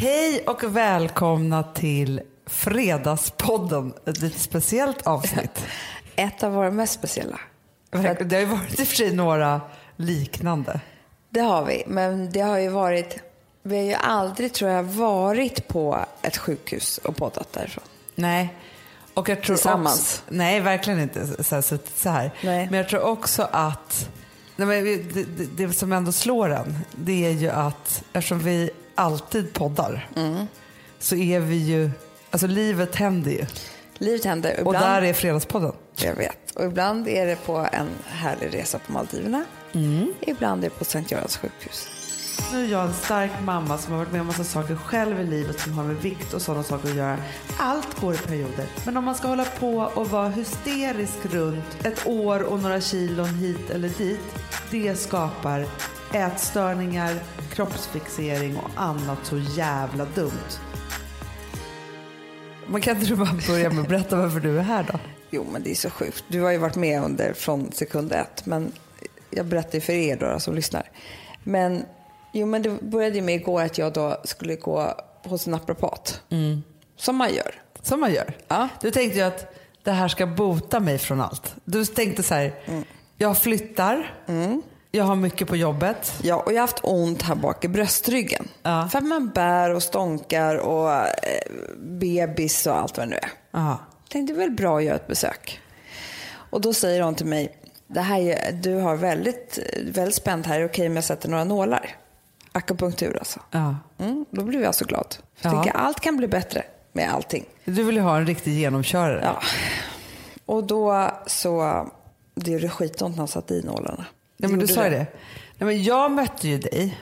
Hej och välkomna till Fredagspodden, ett lite speciellt avsnitt. Ett av våra mest speciella. Det har ju varit i och för sig några liknande. Det har vi, men det har ju varit... Vi har ju aldrig, tror jag, varit på ett sjukhus och poddat därifrån. Nej. Och jag tror Tillsammans. Också, nej, verkligen inte så här, suttit så här. Nej. Men jag tror också att nej, men det, det, det som ändå slår en, det är ju att eftersom vi alltid poddar Mm. så är vi ju, alltså livet händer ju. Livet händer. Och Ibland, där är Fredagspodden. Jag vet. Och ibland är det på en härlig resa på Maldiverna. Mm. Ibland är det på Sankt Görans sjukhus. Nu är jag en stark mamma som har varit med om massa saker själv i livet som har med vikt och sådana saker att göra. Allt går i perioder. Men om man ska hålla på och vara hysterisk runt ett år och några kilon hit eller dit, det skapar ätstörningar, kroppsfixering och annat så jävla dumt. Men kan inte du bara börja med att berätta varför du är här då? Jo, men det är så sjukt. Du har ju varit med under från sekund ett, men jag berättar ju för er då, som lyssnar. Men, jo, men det började ju med igår att jag då skulle gå hos en naprapat. Som man gör. Som man gör. Ja. Du tänkte ju att det här ska bota mig från allt. Du tänkte så här, jag flyttar, jag har mycket på jobbet. Ja, och jag har haft ont här bak i bröstryggen. Ja. För att man bär och stånkar och eh, bebis och allt vad det nu är. Aha. tänkte det är väl bra att göra ett besök. Och då säger hon till mig, det här är, du har väldigt, väldigt spänt här, är det okej om jag sätter några nålar? Akupunktur alltså. Ja. Mm, då blev jag så glad. Ja. tänker allt kan bli bättre med allting. Du vill ju ha en riktig genomkörare. Ja. Och då så, det gjorde skitont när han satte i nålarna. Nej, men du sa ju det. Nej, men jag mötte ju dig.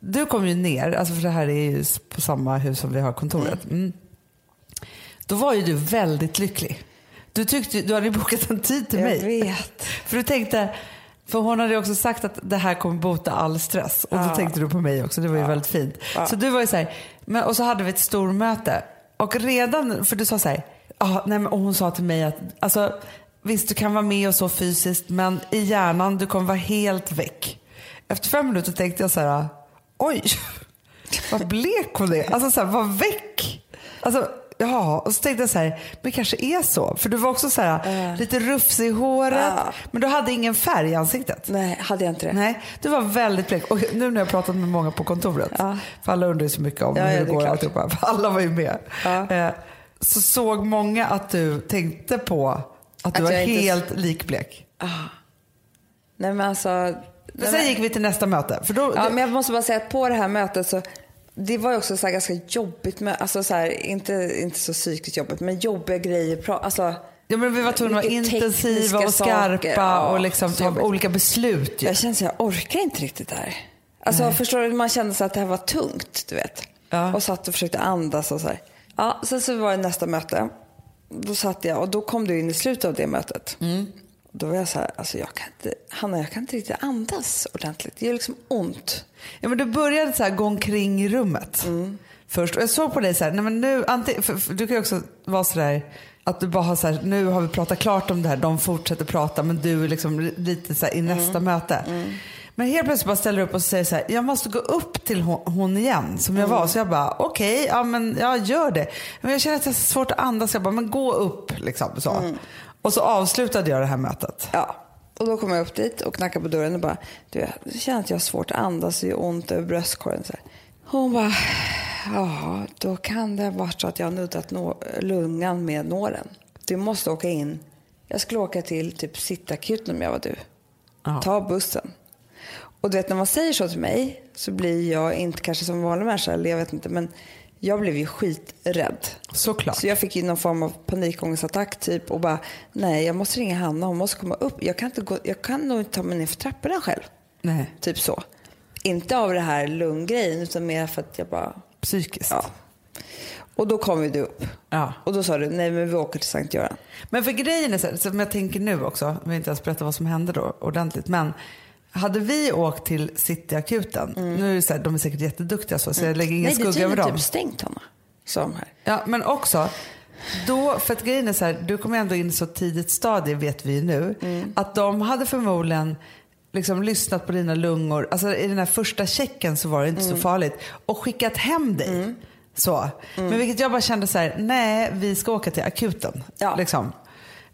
Du kom ju ner, alltså för det här är ju på samma hus som vi har kontoret. Mm. Då var ju du väldigt lycklig. Du, tyckte, du hade ju bokat en tid till Jag mig. vet. För du tänkte, för hon hade ju också sagt att det här kommer bota all stress. Och då tänkte du på mig också, det var ju väldigt fint. Så du var ju så här, men, och så hade vi ett stormöte. Och redan, för du sa så här, ah, nej, men, och hon sa till mig att, alltså, visst du kan vara med och så fysiskt, men i hjärnan du kommer vara helt väck. Efter fem minuter tänkte jag så här, oj, vad blek hon är. Alltså så här, vad väck. Alltså, ja, och så tänkte jag så här, men det kanske är så. För du var också så här, lite rufsig i håret, Ja. men du hade ingen färg i ansiktet. Nej, hade jag inte det? Nej, du var väldigt blek. Och nu när jag pratat med många på kontoret, Ja. för alla undrar ju så mycket om Ja, hur ja, det går alltihopa, för alla var ju med. Eh, så såg många att du tänkte på att du Att var jag inte- helt likblek. Nej men alltså. Men sen men- gick vi till nästa möte. För då, Ja, men jag måste bara säga att på det här mötet så det var ju också så här ganska jobbigt med, alltså så här, inte, inte så psykiskt jobbigt, men jobbiga grejer. Alltså, Ja, men vi var tvungna att vara intensiva och skarpa. Ja, och liksom ta olika beslut. Ju. Jag kände här, jag orkar inte riktigt det här. Alltså förstår du, man kände så att det här var tungt, du vet. Ja. Och satt och försökte andas och så här. Ja, sen så var det nästa möte. Då satt jag och då kom du in i slutet av det mötet. Då var jag så här, alltså jag kan inte, Hanna jag kan inte riktigt andas ordentligt. Det gör liksom ont. Ja, men du började så här gå omkring i rummet först. Och jag såg på dig så här, nej men nu, antingen, för, för, du kan ju också vara så där att du bara har så här, nu har vi pratat klart om det här, de fortsätter prata men du är liksom lite så här i nästa möte. Men helt plötsligt bara ställer upp och säger så här, jag måste gå upp till hon, hon igen som jag var. Så jag bara, okej, ja men jag gör det. Men jag känner att jag har svårt att andas, jag bara, men gå upp liksom så. Och så avslutade jag det här mötet. Ja. Och då kom jag upp dit och knackade på dörren och bara, du, jag känner att jag har svårt att andas, det gör ont över bröstkorgen. Så här. Hon bara, ja, då kan det ha varit så att jag har nuddat nå- lungan med nålen. Du måste åka in. Jag skulle åka till typ sittakuten om jag var du. Ja. Ta bussen. Och du vet när man säger så till mig så blir jag inte kanske som vanlig människa, eller jag vet inte, men jag blev ju skiträdd. Såklart. Så jag fick ju någon form av panikångestattack typ och bara, nej jag måste ringa Hanna, hon måste komma upp. Jag kan, inte gå, jag kan nog inte ta mig ner för trapporna själv. Nej, Typ så. Inte av det här lunggrejen utan mer för att jag bara, psykiskt. ja. Och då kom ju du upp. Ja. Och då sa du, nej men vi åker till Sankt Göran. Men för grejen är så här, som jag tänker nu också, vi har inte ens berättat vad som hände då ordentligt, men hade vi åkt till Cityakuten, nu är det så här, de är säkert jätteduktiga så, så jag lägger ingen nej, det är skugga över dem. typ stängt Hanna. De här. Ja, men också, då, för att grejen är så här, du kom ändå in i så tidigt stadie vet vi nu, Mm. att de hade förmodligen liksom lyssnat på dina lungor. Alltså i den här första checken så var det inte Mm. så farligt. Och skickat hem dig. Så. Men vilket jag bara kände så här, nej vi ska åka till akuten. Ja. Liksom.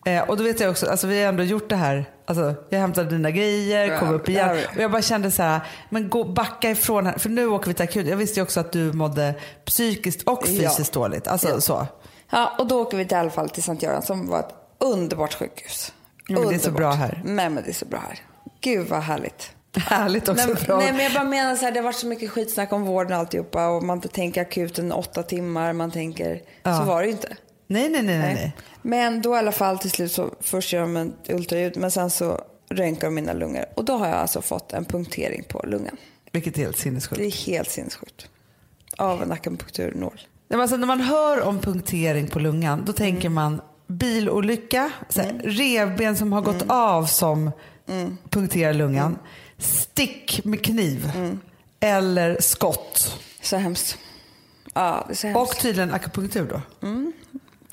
Eh, och då vet jag också, alltså vi har ändå gjort det här. Alltså, jag hämtade dina grejer, Ja, kom upp igen. Och jag bara kände så här, men gå, backa ifrån här. För nu åker vi till akuten. Jag visste ju också att du mådde psykiskt och Ja. fysiskt dåligt. Alltså så. Ja, och då åker vi till, i alla fall till Sankt Göran som var ett underbart sjukhus. Ja, men det är så bra här. Men, men det är så bra här. Gud vad härligt. Härligt också. Nej, bra. nej men jag bara menar så här, det har varit så mycket skitsnack om vården och alltihopa och man tänker akuten åtta timmar, man tänker, Ja. så var det ju inte. Nej, nej, nej, nej. nej. Men då i alla fall till slut så först gör de en ultraljud men sen så röntgar de mina lungor och då har jag alltså fått en punktering på lungan. Vilket är helt sinnessjukt. Det är helt sinnessjukt. Av en akupunkturnål. Nej, men Alltså, när man hör om punktering på lungan då tänker man bilolycka, så här, revben som har gått av som punkterar lungan, stick med kniv eller skott. Så hemskt. Ja, så hemskt. Och tydligen akupunktur då.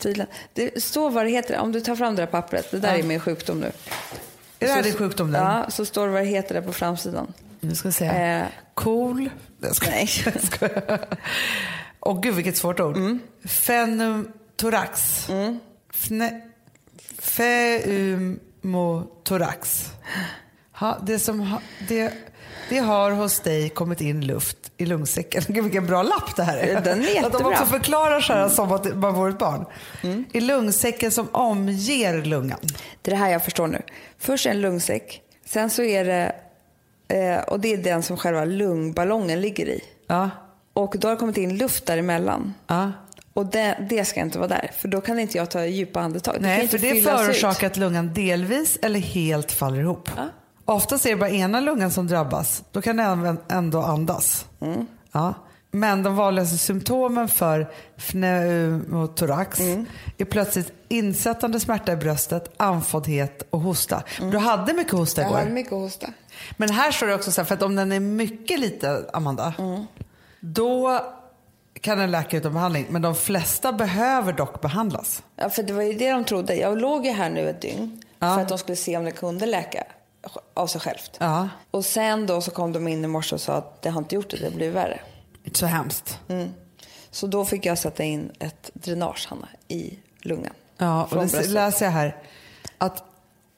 Tydligen. Det står vad det heter, om du tar fram det där pappret, det där är min sjukdom nu. Är det här Så- din sjukdom? Där? Ja, så står det vad det heter där på framsidan. Nu ska vi se. Eh. Cool. Jag skojar. Nej. Åh gud vilket svårt ord. Mm. Fenumtorax. Fne, feumotorax. Ha, det, som ha, det, det har hos dig kommit in luft i lungsäcken. Gud vilken bra lapp det här är. Den är Att de jättebra. Mm. också förklarar så här som att man vore ett barn. I lungsäcken som omger lungan. Det är det här jag förstår nu. Först en lungsäck, sen så är det, eh, och det är den som själva lungballongen ligger i. Ja. Och då har det kommit in luft däremellan. Ja. Och det, det ska inte vara där, för då kan inte jag ta djupa andetag. Nej, inte för det förorsakar att lungan delvis eller helt faller ihop. Oftast är det bara ena lungan som drabbas. Då kan den ändå andas. Mm. Ja. Men de vanligaste symptomen för pneumotorax Mm. är plötsligt insättande smärta i bröstet, andfåddhet och hosta. Du hade mycket hosta Mm. Jag igår. hade mycket hosta. Men här står det också så här, för att om den är mycket lite, Amanda, Mm. då kan en läka utan behandling. Men de flesta behöver dock behandlas. Ja, för det var ju det de trodde. Jag låg ju här nu ett dygn Ja. för att de skulle se om det kunde läka av sig självt. Ja. Och sen då så kom de in i morse och sa att det har inte gjort det, det blir värre. Så hemskt. Så då fick jag sätta in ett dränage, Hanna, i lungan. Ja, och det läser jag här. Att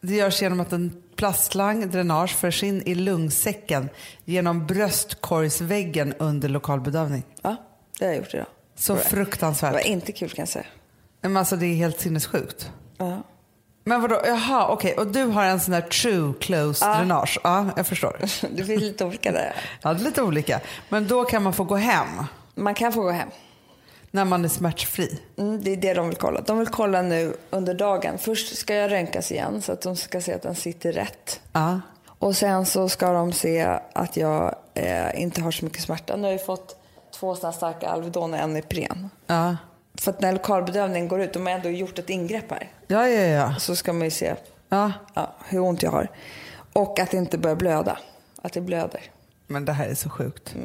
det görs genom att en plastslang, dränage, förs in i lungsäcken genom bröstkorgsväggen under lokalbedövning. Ja, det har jag gjort idag. Så fruktansvärt. Det var inte kul kan jag säga. Men alltså det är helt sinnessjukt. Ja. Men vadå, jaha okej, och du har en sån där true close dränage? Ja, jag förstår. Det finns lite olika där. Ja, det är lite olika. Men då kan man få gå hem Man kan få gå hem. när man är smärtfri. Mm, det är det de vill kolla. De vill kolla nu under dagen. Först ska jag röntgas igen så att de ska se att den sitter rätt. Ja. Och sen så ska de se att jag eh, inte har så mycket smärta. Nu har jag fått två sådana starka Alvedon och en Ipren. Ja. För att när lokalbedövningen går ut, de har ändå gjort ett ingrepp här. Ja, ja, ja. Så ska man ju se ja. ja, hur ont jag har. Och att det inte börjar blöda. Att det blöder. Men det här är så sjukt.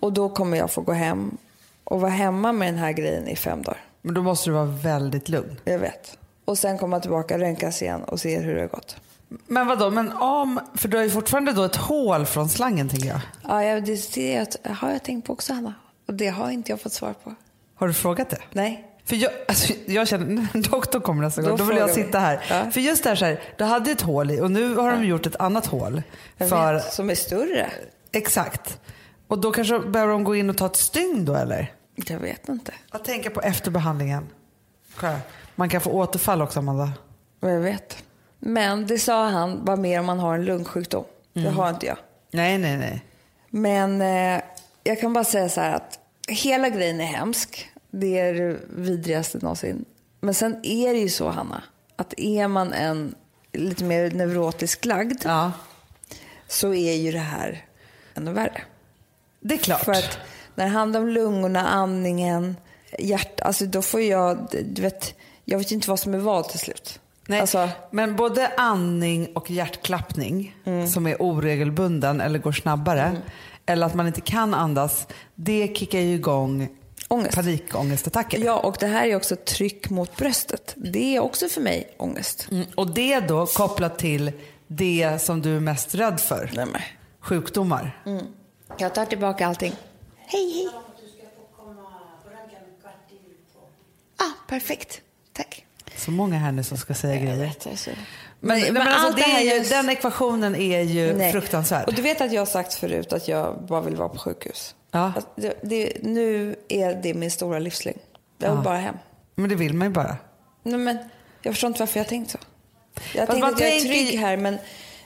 Och då kommer jag få gå hem och vara hemma med den här grejen i fem dagar. Men då måste du vara väldigt lugn. Jag vet. Och sen komma tillbaka, röntgas igen och se hur det har gått. Men vadå, men om, för du har ju fortfarande då ett hål från slangen tänker jag. Ja, det, det har jag tänkt på också, Hanna. Och det har inte jag fått svar på. Har du frågat det? Nej. För jag, alltså, jag känner, doktorn kommer nästa gång, Då då vill jag sitta här. Ja. För just det här, så här, du hade ett hål i och nu har de gjort ett annat hål. För, vet, som är större. Exakt. Och då kanske behöver de gå in och ta ett stygn då eller? Jag vet inte. Att tänka på efter behandlingen. Sjö. Man kan få återfall också Amanda. Jag vet. Men det sa han var mer om man har en lungsjukdom. Det har inte jag. Nej, nej, nej. Men eh, jag kan bara säga så här att hela grejen är hemsk. Det är det vidrigaste någonsin. Men sen är det ju så, Hanna, att är man en lite mer neurotisk lagd Ja, så är ju det här ännu värre. det är klart. För att när det handlar om lungorna, andningen, hjärt, alltså då får jag, du vet, jag vet ju inte vad som är vad till slut. Nej, Alltså, men både andning och hjärtklappning Mm. som är oregelbunden eller går snabbare eller att man inte kan andas, det kickar ju igång Ångest. panikångestattacker. ja, och det här är också tryck mot bröstet. Det är också för mig ångest. Mm, och det då kopplat till det som du är mest rädd för. Nej, men. Sjukdomar. Jag tar tillbaka allting. Hej, hej. Ah, perfekt. Tack. Så många här nu som ska säga grejer. Alltså. Men, Men- men, alltså, allt det här är ju, just- den ekvationen är ju Nej. fruktansvärd. Och du vet att jag har sagt förut att jag bara vill vara på sjukhus. Ja. Det, det, nu är det min stora livslängd. Jag vill Ja. bara hem. Men det vill man ju bara. Nej, men jag förstår inte varför jag har tänkt så. Jag har tänkt att jag är trygg här men,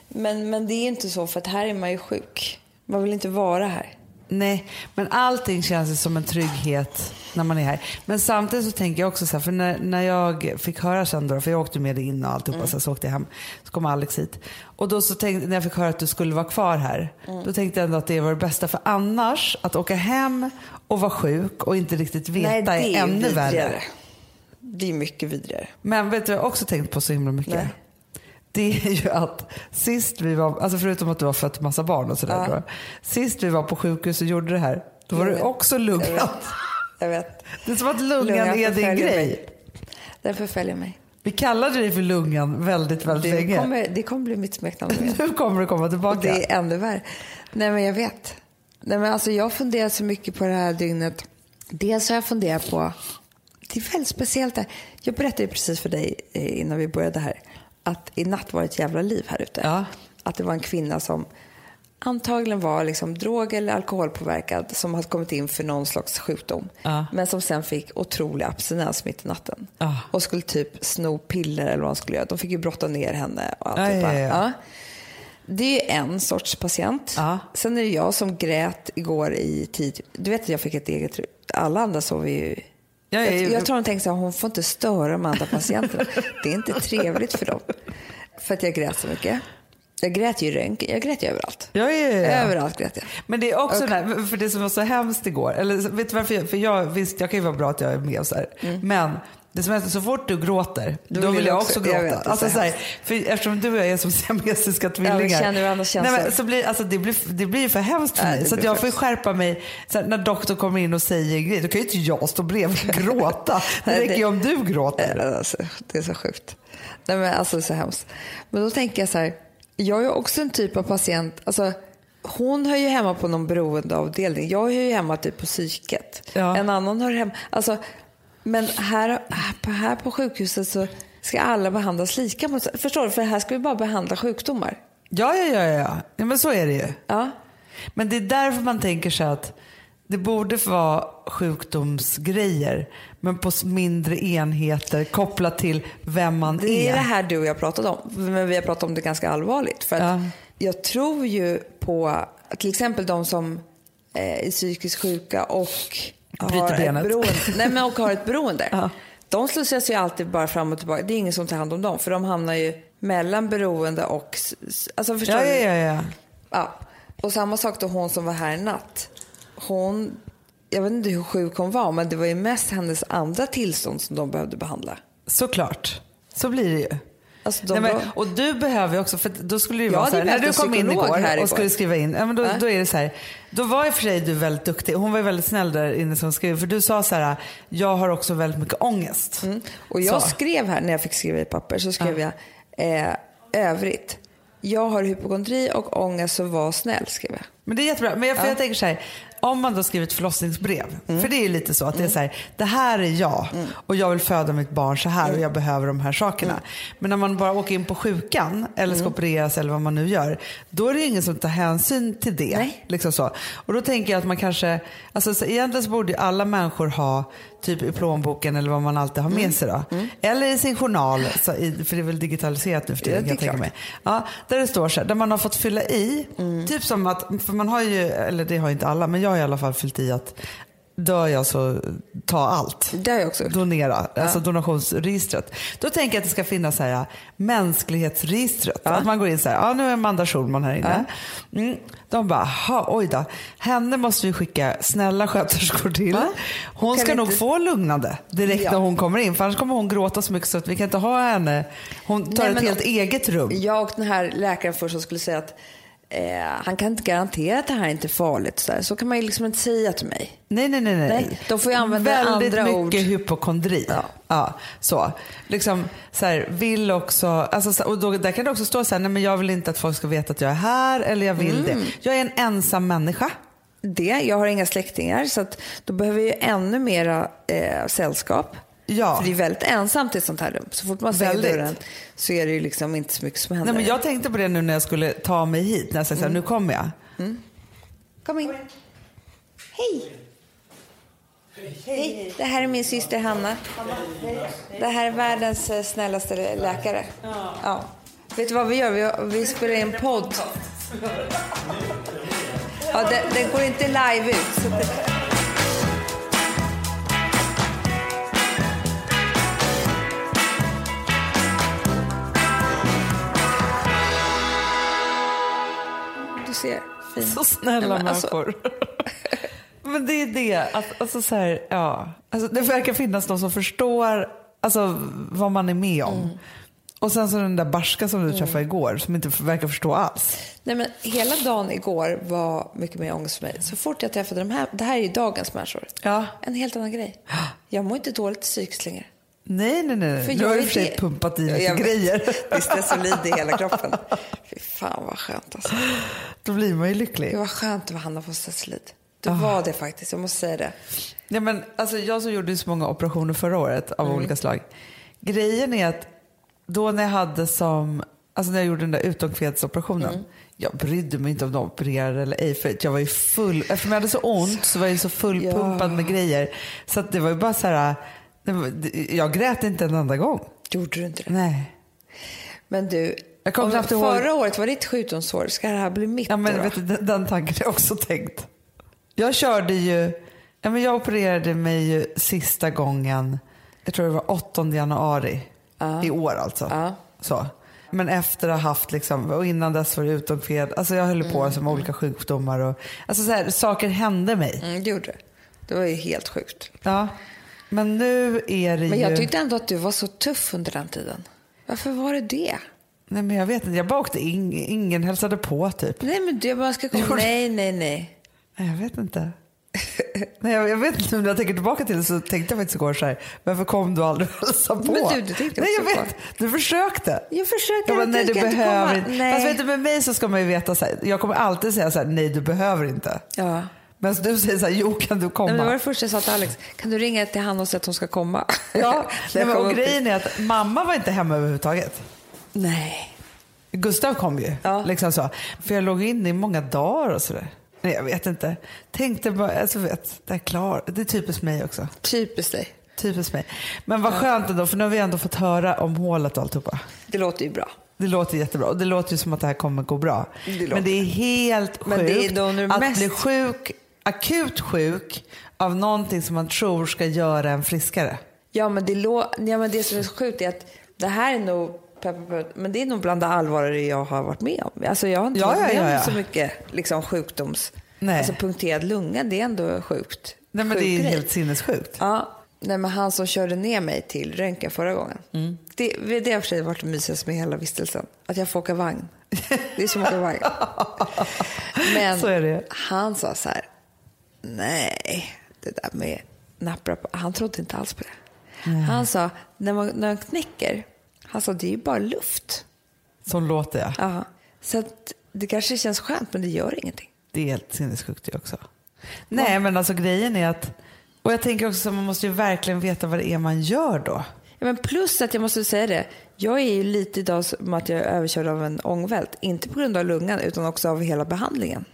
men, men det är inte så för att här är man ju sjuk. Man vill inte vara här. Nej, men allting känns som en trygghet när man är här. Men samtidigt så tänker jag också så här, för när, när jag fick höra sen då, för jag åkte med dig in och alltihopa, Mm. så, så åkte jag hem, så kom Alex hit. Och då så tänkte, när jag fick höra att du skulle vara kvar här, Mm. då tänkte jag ändå att det var det bästa. För annars, att åka hem och vara sjuk och inte riktigt veta Nej, det är är ännu vidrigare. värre. Det är mycket vidrigare. Men vet du jag också tänkt på så himla mycket? Nej. Det är ju att sist vi var, alltså förutom att du har fött massa barn och sådär. Ja. Sist vi var på sjukhus och gjorde det här, då var Jag du också Jag lugn. vet. Jag vet. Det är som att lungan, Lungan är din grej. mig. Den förföljer mig. Vi kallade dig för lungan väldigt, väldigt Det länge. kommer, det kommer bli mitt smeknamn. Nu kommer det komma Och tillbaka. det är ännu värre. Nej, men jag vet. Nej, men alltså, jag har funderat så mycket på det här dygnet. Dels har jag funderat på, det är väldigt speciellt där. Jag berättade precis för dig eh, innan vi började här, att i natt var det ett jävla liv här ute. Ja. Att det var en kvinna som antagligen var liksom drog eller alkoholpåverkad som hade kommit in för någon slags sjukdom. Ja. Men som sen fick otrolig abstinens mitt i natten. Ja. Och skulle typ sno piller eller vad de skulle göra. De fick ju brotta ner henne och alltihopa. ja. Det är en sorts patient. Sen är det jag som grät igår i tid. Du vet att jag fick ett eget rum. Alla andra sov ju... Ja, ja, jag, ja. jag tror de tänkte att hon får inte störa de andra patienterna. det är inte trevligt för dem. För att jag grät så mycket. Jag grät ju röntgen. Jag grät ju överallt. Ja, ja, ja. Överallt grät jag. Men det är också det här, för det som var så hemskt igår, eller vet du varför? Jag, för jag, visst, jag kan ju vara bra att jag är med och så här. Men det som är så fort du gråter, då, Mm. vill jag jag också- också jag gråta. det är alltså, så här, för eftersom du och jag är som siamesiska tvillingar. känner varandras nej, men, så blir, alltså, det, blir, det blir för hemskt för Nej, mig. Så jag får skärpa mig. Så här, när doktorn kommer in och säger en grej, då kan ju inte jag stå bredvid och gråta. Det Nej, räcker ju om du gråter. Alltså, det är så sjukt. Nej, men alltså, det är så hemskt. Men då tänker jag så här. Jag är också en typ av patient. Alltså, hon hör ju hemma på någon beroendeavdelning. Jag hör ju hemma typ på psyket. Ja. En annan hör hemma... Alltså, men här, här på- sjukhuset så ska alla behandlas lika. Förstår du? För här ska vi bara behandla sjukdomar. Ja, ja, ja, ja. ja men så är det ju. Ja. Men det är därför man tänker sig att det borde vara sjukdomsgrejer men på mindre enheter kopplat till vem man Det är. är det här du och jag pratat om. Men vi har pratat om det ganska allvarligt. För Ja. Jag tror ju på till exempel de som eh, är psykiskt sjuka och Bryter benet. beroende, nej, men och har ett beroende. Ja. De slussas ju alltid bara fram och tillbaka. Det är ingen som tar hand om dem. För de hamnar ju mellan beroende och... Alltså förstår Ja, du? ja, ja, ja. Ja. Och samma sak då hon som var här i natt. Hon, jag vet inte hur sjuk hon var, men det var ju mest hennes andra tillstånd som de behövde behandla. Såklart. Så blir det ju. Alltså de Nej, men, och du behöver ju också, för då skulle det ju vara så här, när du kom in igår här och igår. skulle skriva in, ja, men då, Ja. då är det så här, då var i och för sig du väldigt duktig, hon var ju väldigt snäll där inne som skrev, för du sa så här, jag har också väldigt mycket ångest. Mm. Och jag Så. skrev här, när jag fick skriva i papper, så skrev jag eh, övrigt. Jag har hypokondri och ångest, så var snäll, skrev jag. Men det är jättebra. Men jag, för jag tänker så här, om man då skriver ett förlossningsbrev, Mm. för det är ju lite så att det är så här, det här är jag och jag vill föda mitt barn så här och Mm. jag behöver de här sakerna. Men när man bara åker in på sjukan eller Mm. ska opereras eller vad man nu gör, då är det ingen som tar hänsyn till det. Nej. Liksom så. Och då tänker jag att man kanske, alltså så egentligen så borde ju alla människor ha typ i plånboken eller vad man alltid har Mm. med sig då. Eller i sin journal, för det är väl digitaliserat nu för tiden Ja, det jag mig. Ja, där det står så här, där man har fått fylla i, typ som att, för man har ju, eller det har inte alla, men jag har i alla fall fyllt i att dör jag så ta allt. Det har jag också gjort. Donera, alltså donationsregistret. Då tänker jag att det ska finnas så här, mänsklighetsregistret. Att man går in så här, ja nu är Amanda Schulman här inne. Mm. De bara, "Ha, oj då, henne måste vi skicka snälla sköterskor till. Hon Kan ska vi nog inte- få lugnande direkt Ja. när hon kommer in. För annars kommer hon gråta så mycket så att vi kan inte ha henne. Hon tar Nej, ett helt eget rum. Jag och den här läkaren först som skulle säga att eh, han kan inte garantera att det här inte är farligt. Så, där. så kan man ju liksom inte säga till mig. Nej, nej, nej. nej. Nej, de får ju använda Väldigt andra mycket ord. hypokondri. Ja. Ja, så. Liksom, så här, vill också, alltså, så- och då, där kan det också stå så här, nej men jag vill inte att folk ska veta att jag är här eller jag vill Mm. det. Jag är en ensam människa. Det, jag har inga släktingar så att då behöver jag ännu mera eh, sällskap. Ja. För det är väldigt ensamt i ett sånt här rum. Så fort man stänger Väldigt. dörren så är det ju liksom inte så mycket som händer. Nej, men jag tänkte på det nu när jag skulle ta mig hit, när jag sa Mm. nu kommer jag. Kom in. Hej. Hej. Det här är min syster Hanna. Det här är världens eh, snällaste läkare. Ja. Vet du vad vi gör? Vi, vi spelar in podd. Ja, den, den går inte live ut. Ser. Fin. Så snälla Nej, men alltså- människor. men det är det, att, alltså så här, ja. Alltså, det verkar finnas någon som förstår alltså, vad man är med om. Mm. Och sen så den där barska som du träffade igår som inte verkar förstå alls. Nej, men hela dagen igår var mycket mer ångest för mig. Så fort jag träffade de här, det här är ju dagens människor. Ja. En helt annan grej. Jag mår inte dåligt psykiskt längre. Nej, nej, nej. För du har jag är och för sig det- pumpat i Ja, lite grejer. Det är stesolid i hela kroppen. Fy fan vad skönt alltså. Då blir man ju Det lycklig. var skönt att Hanna på stesolid. Det Ah. var det faktiskt, jag måste säga det. Ja, men, alltså, jag som gjorde så många operationer förra året av Mm. olika slag. Grejen är att då när jag hade som, alltså när jag gjorde den där utomkvedsoperationen. Mm. Jag brydde mig inte om de opererade eller ej för jag var ju full, eftersom jag hade så ont så var jag ju så fullpumpad med grejer. Så det var ju bara så här, det det- jag grät inte en enda gång. Gjorde du inte det? Nej. Men du, Jag kommer om knappt ihåg- förra året var ditt sjukdomsår. Ska det här bli mitt Ja, men då? vet du, den, den tanken har jag också tänkt. Jag körde ju, ja, men jag opererade mig ju sista gången, jag tror det var 8 januari i år alltså. Ja. Så. Men efter att ha haft, liksom, och innan dess var det utomkved, alltså jag höll på med olika sjukdomar och alltså så här, saker hände mig. Mm, det gjorde det. Det var ju helt sjukt. Ja. Men nu är det Men ju... jag tyckte ändå att du var så tuff under den tiden. Varför var det det? Nej men jag vet inte, jag bara åkte in, ingen hälsade på typ. Nej men du bara ska komma. Nej, nej, nej. Nej, jag vet inte. Nej, jag, jag vet inte, när jag tänker tillbaka till det så tänkte jag faktiskt igår så här, varför kom du aldrig och hälsade på? Men du, det tänkte jag Nej, jag vet. Du försökte. Jag försöker Jag bara, nej, du du ska inte behöver komma. inte. Nej. Fast vet du, med mig så ska man ju veta så här, jag kommer alltid säga så här, nej du behöver inte. Ja. Men du säger så här, jo kan du komma? Nej, men det var det första jag sa till Alex. Kan du ringa till Hanna och säga att hon ska komma? Ja, nej, men, och grejen är att mamma var inte hemma överhuvudtaget. Nej. Gustav kom ju. Ja. Liksom så. För jag låg inne i många dagar och sådär. Nej, jag vet inte. Tänkte bara, alltså vet, det är klart. Det är typiskt mig också. Typiskt dig. Typiskt mig. Men vad skönt ändå, för nu har vi ändå fått höra om hålet och alltihopa. Det låter ju bra. Det låter jättebra och det låter ju som att det här kommer gå bra. Det. Men det är helt sjukt Men det är att mest- bli sjuk, akut sjuk av någonting som man tror ska göra en friskare. Ja men, det ja, men det som är så sjukt är att det här är nog men det är nog bland det allvarligare jag har varit med om. Alltså jag har inte Ja, varit med ja, om ja. så mycket liksom, sjukdoms... Nej. Alltså punkterad lunga, det är ändå sjukt. Nej, men Sjuk det är grej. helt sinnessjukt. Ja, nej, men han som körde ner mig till röntgen förra gången. Mm. Det, det har för sig varit det mysigaste med hela vistelsen. Att jag får åka vagn. Det är som att åka vagn. Men han sa så här, nej, det där med naprapat, han trodde inte alls på det. Han sa, när man, när man knäcker, han sa det är ju bara luft. Som låter jag. Ja. Så att det kanske känns skönt, men det gör ingenting. Det är helt sinnessjukt det också. Nej men alltså grejen är att, och jag tänker också att man måste ju verkligen veta vad det är man gör då. Ja, men plus att jag måste säga det, jag är ju lite idag som att jag är överkörd av en ångvält. Inte på grund av lungan utan också av hela behandlingen.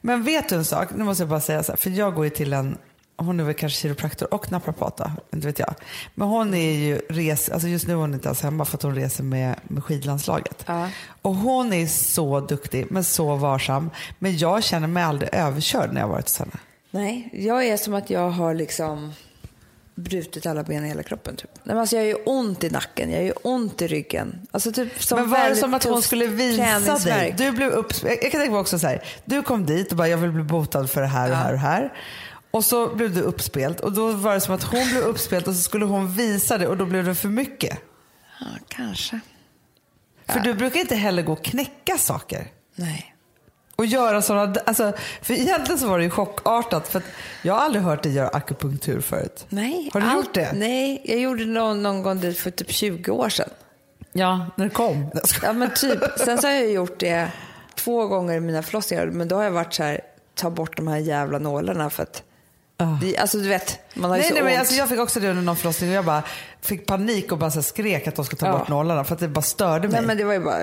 Men vet du en sak? Nu måste jag bara säga så här, för jag går ju till en, hon är väl kanske kiropraktor och naprapat då, inte vet jag. Men hon är ju res, alltså just nu är hon inte alls hemma för att hon reser med, med skidlandslaget. Ja. Och hon är så duktig men så varsam. Men jag känner mig aldrig överkörd när jag varit hos henne. Nej, jag är som att jag har liksom brutit alla ben i hela kroppen. Typ. Nej, men alltså, jag ju ont i nacken, jag ju ont i ryggen. Alltså, typ, som men var det som att hon skulle visa dig? Du blev upp, jag kan tänka mig också så här, du kom dit och bara jag vill bli botad för det här och här och här. Och så blev du uppspelt och då var det som att hon blev uppspelt och så skulle hon visa det och då blev det för mycket. Ja, kanske. För du brukar inte heller gå och knäcka saker. Nej. Och göra sådana, alltså, för egentligen så var det ju chockartat för jag har aldrig hört dig göra akupunktur förut. Nej. Har du allt- gjort det? Nej, jag gjorde det någon, någon gång för typ 20 år sedan. Ja, när det kom. Ja men typ. Sen så har jag gjort det två gånger i mina förlossningar. Men då har jag varit så här, ta bort de här jävla nålarna för att det, alltså du vet, man har ju Nej, så nej, men ont. alltså, jag fick också det under någon förlossning och jag bara fick panik och bara så skrek att de skulle ta Ja. bort nålarna för att det bara störde mig. Nej men det var ju bara...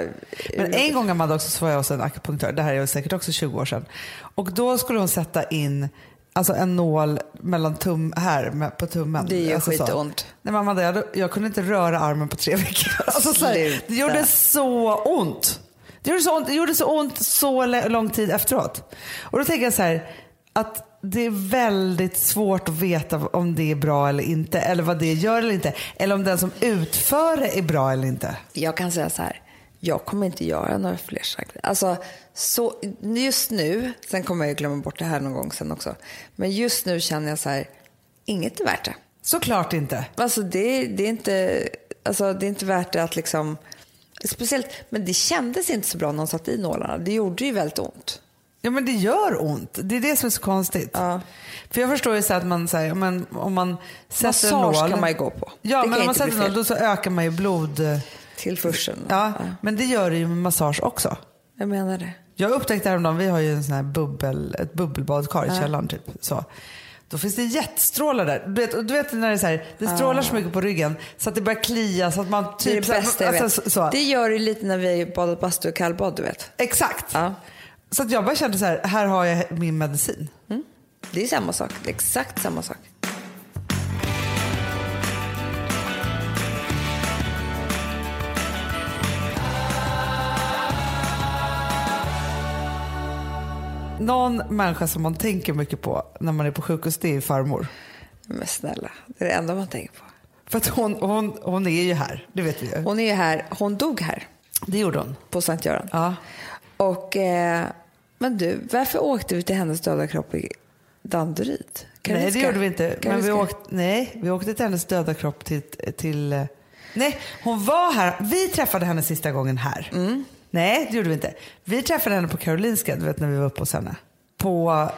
Men en gång Amanda också så var jag hos en akupunktör, det här är ju säkert också 20 år sedan. Och då skulle hon sätta in alltså en nål mellan tum, här med, på tummen. Det gör alltså så. skitont. Nej men Amanda, jag, jag kunde inte röra armen på tre veckor. Alltså, så här, det gjorde så ont. Det gjorde så ont, det gjorde så ont så lång tid efteråt. Och då tänker jag så här, att det är väldigt svårt att veta om det är bra eller inte. Eller vad det gör eller inte. Eller om den som utför det är bra eller inte. Jag kan säga så här, jag kommer inte göra några fler saker. Alltså, så, just nu, sen kommer jag ju glömma bort det här någon gång sen också. Men just nu känner jag så här, inget är värt det. Såklart inte. Alltså det, det, är inte, alltså det är inte värt det att liksom... Speciellt, men det kändes inte så bra när de satte i nålarna. Det gjorde ju väldigt ont. Ja men det gör ont. Det är det som är så konstigt. Ja. För jag förstår ju så att man säger, men om man sätter en Massage nål. kan man ju gå på. Ja Det men om man sätter en nål då så ökar man ju blod. Tillförseln. Ja, men det gör det ju med massage också. Jag menar det. Jag upptäckte häromdagen, vi har ju en sån här bubbel, ett bubbelbadkar i källaren typ. Så. Då finns det jetstrålar där. Du vet, du vet när det är så här, det strålar så mycket på ryggen så att det börjar klia så att man Det är typ... det bästa jag alltså, vet. så, så. Det gör det lite när vi badat bastu och kallbad, du vet. Exakt. Ja. Så att jag bara kände så här, här har jag min medicin. Det är samma sak. Är exakt samma sak. Någon människa som man tänker mycket på när man är på sjukhus, det är farmor. Men snälla, det är det enda man tänker på. För att hon, hon, hon är ju här, det vet vi ju. Hon är ju här, hon dog här Det gjorde hon. på Sankt Göran. Ja. Och, eh, men du, varför åkte vi till hennes döda kropp i Danderyd? Nej, det gjorde vi inte. Men vi åkte, nej, vi åkte till hennes döda kropp till, till... eh, Nej, hon var här. Vi träffade henne sista gången här. Mm. Nej, det gjorde vi inte. Vi träffade henne på Karolinska, du vet när vi var uppe hos henne. På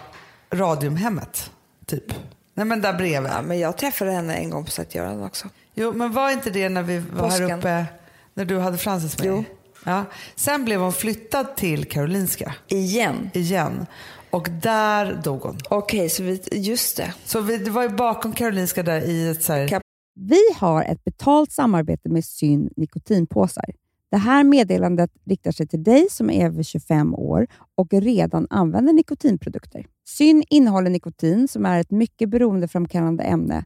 Radiumhemmet, typ. Nej, men där bredvid. Ja, men jag träffade henne en gång på Sankt Göran också. Jo, men var inte det när vi var här Påsken. uppe, när du hade Frances med Jo. Ja. Sen blev hon flyttad till Karolinska Igen. igen. Och där dog hon. Okej, så vi, just det. Så vi, det var ju bakom Karolinska där i ett så här... Vi har ett betalt samarbete med Syn nikotinpåsar. Det här meddelandet riktar sig till dig som är över 25 år och redan använder nikotinprodukter. Syn innehåller nikotin som är ett mycket beroendeframkallande ämne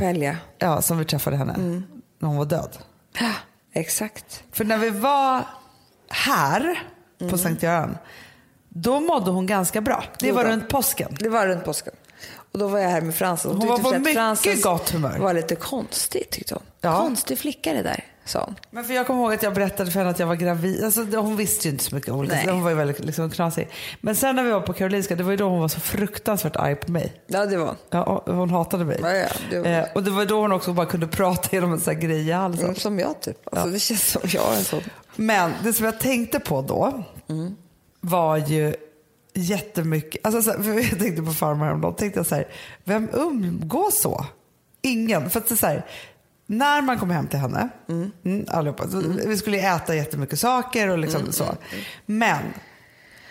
Välja. Ja, som vi träffade henne när hon var död. Exakt. För när vi var här på Sankt Göran, då mådde hon ganska bra. Det var runt påsken. Det var runt påsken. Och då var jag här med Frans. och Hon tyckte var på mycket Frances gott humör. var lite konstig tyckte hon. Ja. Konstig flicka det där, hon. Men för jag kommer ihåg att jag berättade för henne att jag var gravid. Alltså, det- hon visste ju inte så mycket. Nej. så Hon var ju väldigt liksom, knasig. Men sen när vi var på Karolinska, det var ju då hon var så fruktansvärt arg på mig. Ja, det var. Ja, hon hatade mig. Ja, ja, det var- eh, och det var då hon också bara kunde prata genom en sån här grej i halsen. Mm, som jag typ. Alltså, Det känns som jag är en sån. Men det som jag tänkte på då var ju jättemycket, alltså så här, jag tänkte på farmor häromdagen, tänkte jag så här, vem umgås så? Ingen. För att det är så här, när man kom hem till henne, mm. allihopa, så vi skulle äta jättemycket saker och liksom så. Men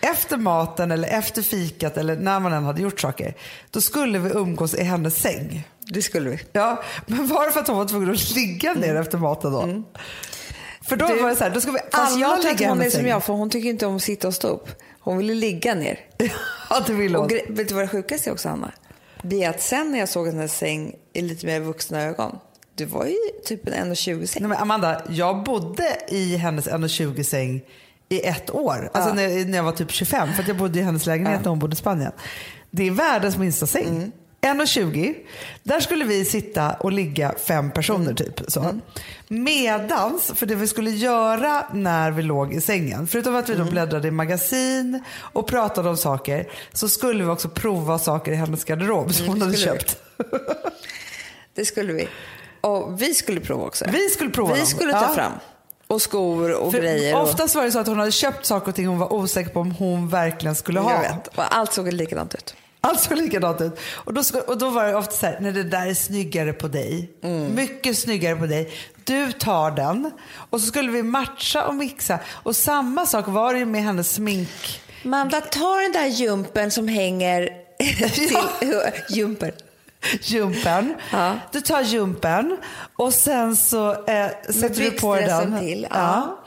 efter maten eller efter fikat eller när man än hade gjort saker, då skulle vi umgås i hennes säng. Det skulle vi. Ja, men var det för att hon var tvungen att ligga ner efter maten då? För då Du- var det så här, då ska vi Mm. Alla jag ligga i hon är som jag, för hon tycker inte om att sitta och stå upp. Hon ville ligga ner. Ja, det vill Och hon. gre- vet du vad det sjukaste är också, Anna? Det är att sen när jag såg hennes säng i lite mer vuxna ögon, du var ju typ en 1,20 säng. Nej, men Amanda, jag bodde i hennes 1,20 säng i ett år. Alltså när, när jag var typ 25. För att jag bodde i hennes lägenhet när hon bodde i Spanien. Det är världens minsta säng. Mm. 1,20. Där skulle vi sitta och ligga fem personer Mm. typ. Så. Medans, för det vi skulle göra när vi låg i sängen, förutom att vi Mm. då bläddrade i magasin och pratade om saker, så skulle vi också prova saker i hennes garderob som hon hade Mm, skulle vi. köpt. Det skulle vi. Och vi skulle prova också. Vi skulle prova Vi dem. skulle ta Ja. fram. Och skor och För grejer. och- Oftast var det så att hon hade köpt saker och ting hon var osäker på om hon verkligen skulle ha. Jag vet. Och allt såg likadant ut. Allt såg likadant ut. Och då, och då var det ofta så här, när det där är snyggare på dig. Mm. Mycket snyggare på dig. Du tar den. Och så skulle vi matcha och mixa. Och samma sak var det ju med hennes smink. Manda, ta den där jumpen som hänger till jumper. Jumpen. Ja. Du tar jumpen och sen så eh, sätter du på den. till, ja.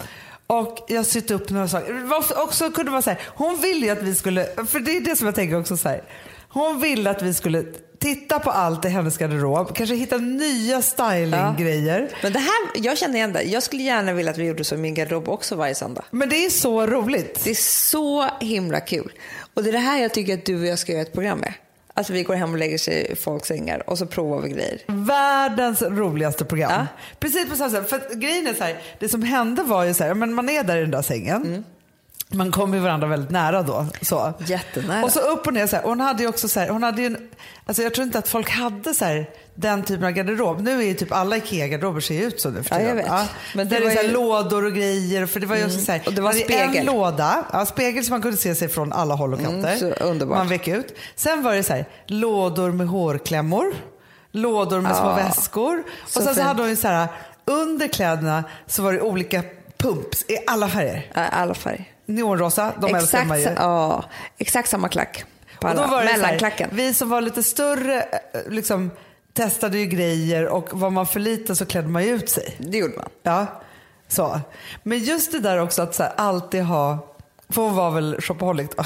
Och jag sytt upp några saker. Också kunde så här, hon ville ju att vi skulle, för det är det som jag tänker också så här. Hon ville att vi skulle titta på allt i hennes garderob, kanske hitta nya stylinggrejer. Men det här, jag känner igen det. Jag skulle gärna vilja att vi gjorde så i min garderob också varje söndag. Men det är så roligt. Det är så himla kul. Och det är det här jag tycker att du och jag ska göra ett program med. Att vi går hem och lägger sig i folks sängar och så provar vi grejer. Världens roligaste program. Ja. Precis på samma sätt. För att grejen är så här, det som hände var ju så här, men man är där i den där sängen. Mm. Man kommer ju varandra väldigt nära då. Så. Jättenära. Och så upp och ner så här. Hon hade ju också så här, hon hade ju en, alltså jag tror inte att folk hade så här, den typen av garderob. Nu är ju typ alla IKEA-garderober ser ju ut så nu för Ja, jag tiden. vet. Men Där det det är var så här ju- lådor och grejer. För det var ju också så här, Och det var hade En spegel. låda, ja, spegel som man kunde se sig från alla håll och kanter. Mm, så underbart. Man vek ut. Sen var det så här, lådor med hårklämmor. Lådor med små Ja. väskor. Så och sen så hade hon ju så här, under kläderna så var det olika pumps i alla färger. Ja, Alla färger. Neonrosa, de älskar man Exakt, ju. ja, exakt samma klack. På Och då var det här, Mellanklacken. vi som var lite större eh, liksom, testade ju grejer och var man för liten så klädde man ju ut sig. Det gjorde man. Ja, så. Men just det där också att så här, alltid ha, för hon var väl shopaholic då?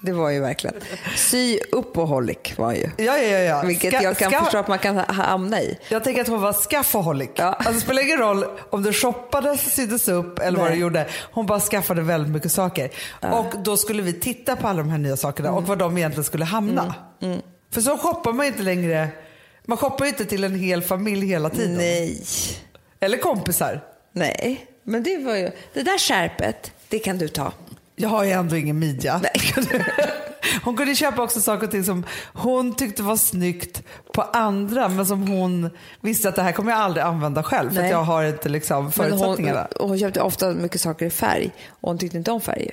Det var ju verkligen. Sy uppehållik var ju. Ja, ja, ja. ja. Vilket Ska- jag kan ska- förstå att man kan ha- hamna i. Jag tänker att hon var skaffaholic. Ja. Alltså det spelar ingen roll om det shoppades, syddes upp eller vad Nej. det gjorde. Hon bara skaffade väldigt mycket saker. Och då skulle vi titta på alla de här nya sakerna Mm. och var de egentligen skulle hamna. För så shoppar man inte längre. Man shoppar ju inte till en hel familj hela tiden. Nej. Eller kompisar. Nej, men det var ju, det där skärpet, det kan du ta. Jag har ju ändå ingen midja. Hon kunde köpa också saker och ting som hon tyckte var snyggt på andra men som hon visste att det här kommer jag aldrig använda själv för Nej. att jag har inte liksom förutsättningarna. hon, hon köpte ofta mycket saker i färg och hon tyckte inte om färg. ju.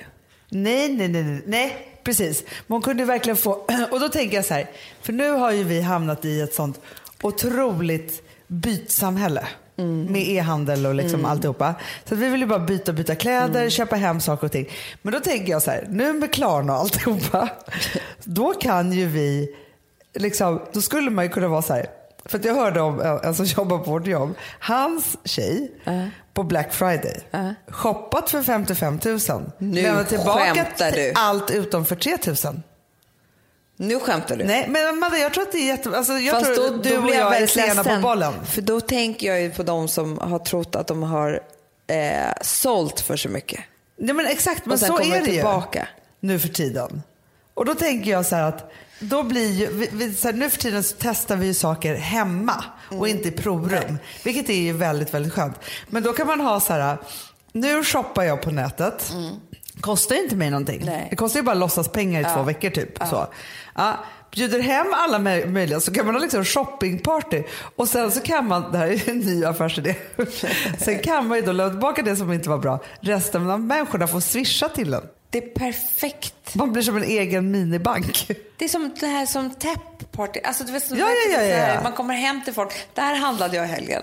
Nej, nej, nej, nej, nej, precis. Men hon kunde verkligen få, och då tänker jag så här, för nu har ju vi hamnat i ett sånt otroligt bytsamhälle. Med e-handel och liksom alltihopa. Så vi vill ju bara byta, byta kläder, köpa hem saker och ting. Men då tänker jag så här, nu med Klarna och alltihopa. Då kan ju vi, liksom, då skulle man ju kunna vara så här. För jag hörde om en, en som jobbar på vårt jobb. Hans tjej på Black Friday. Shoppat för 55 000. Nu Lämnat tillbaka allt utom för 3 000. Nu skämtar du. Nej, men Madde, jag tror att det är jätte... Alltså, jag Fast tror då, du då blir jag är väldigt sena ledsen. på bollen. För då tänker jag ju på de som har trott att de har eh, sålt för så mycket. Nej, men exakt, men så kommer är det tillbaka. ju nu för tiden. Och då tänker jag så här att då blir ju, vi, vi, så här, nu för tiden så testar vi ju saker hemma Mm. och inte i provrum. Vilket är ju väldigt, väldigt skönt. Men då kan man ha så här, nu shoppar jag på nätet. Kostar ju inte mig någonting. Nej. Det kostar ju bara låtsaspengar i två veckor typ. Så. Ja, bjuder hem alla möj- möjliga så kan man ha liksom shoppingparty. Och sen så kan man, det här är en ny affärsidé. sen kan man ju då lämna tillbaka det som inte var bra. Resten av människorna får swisha till en. Det är perfekt. Man blir som en egen minibank. Det är som det här som täppparty. Alltså, Ja, ja, ja, ja. Man kommer hem till folk. Där handlade jag i helgen.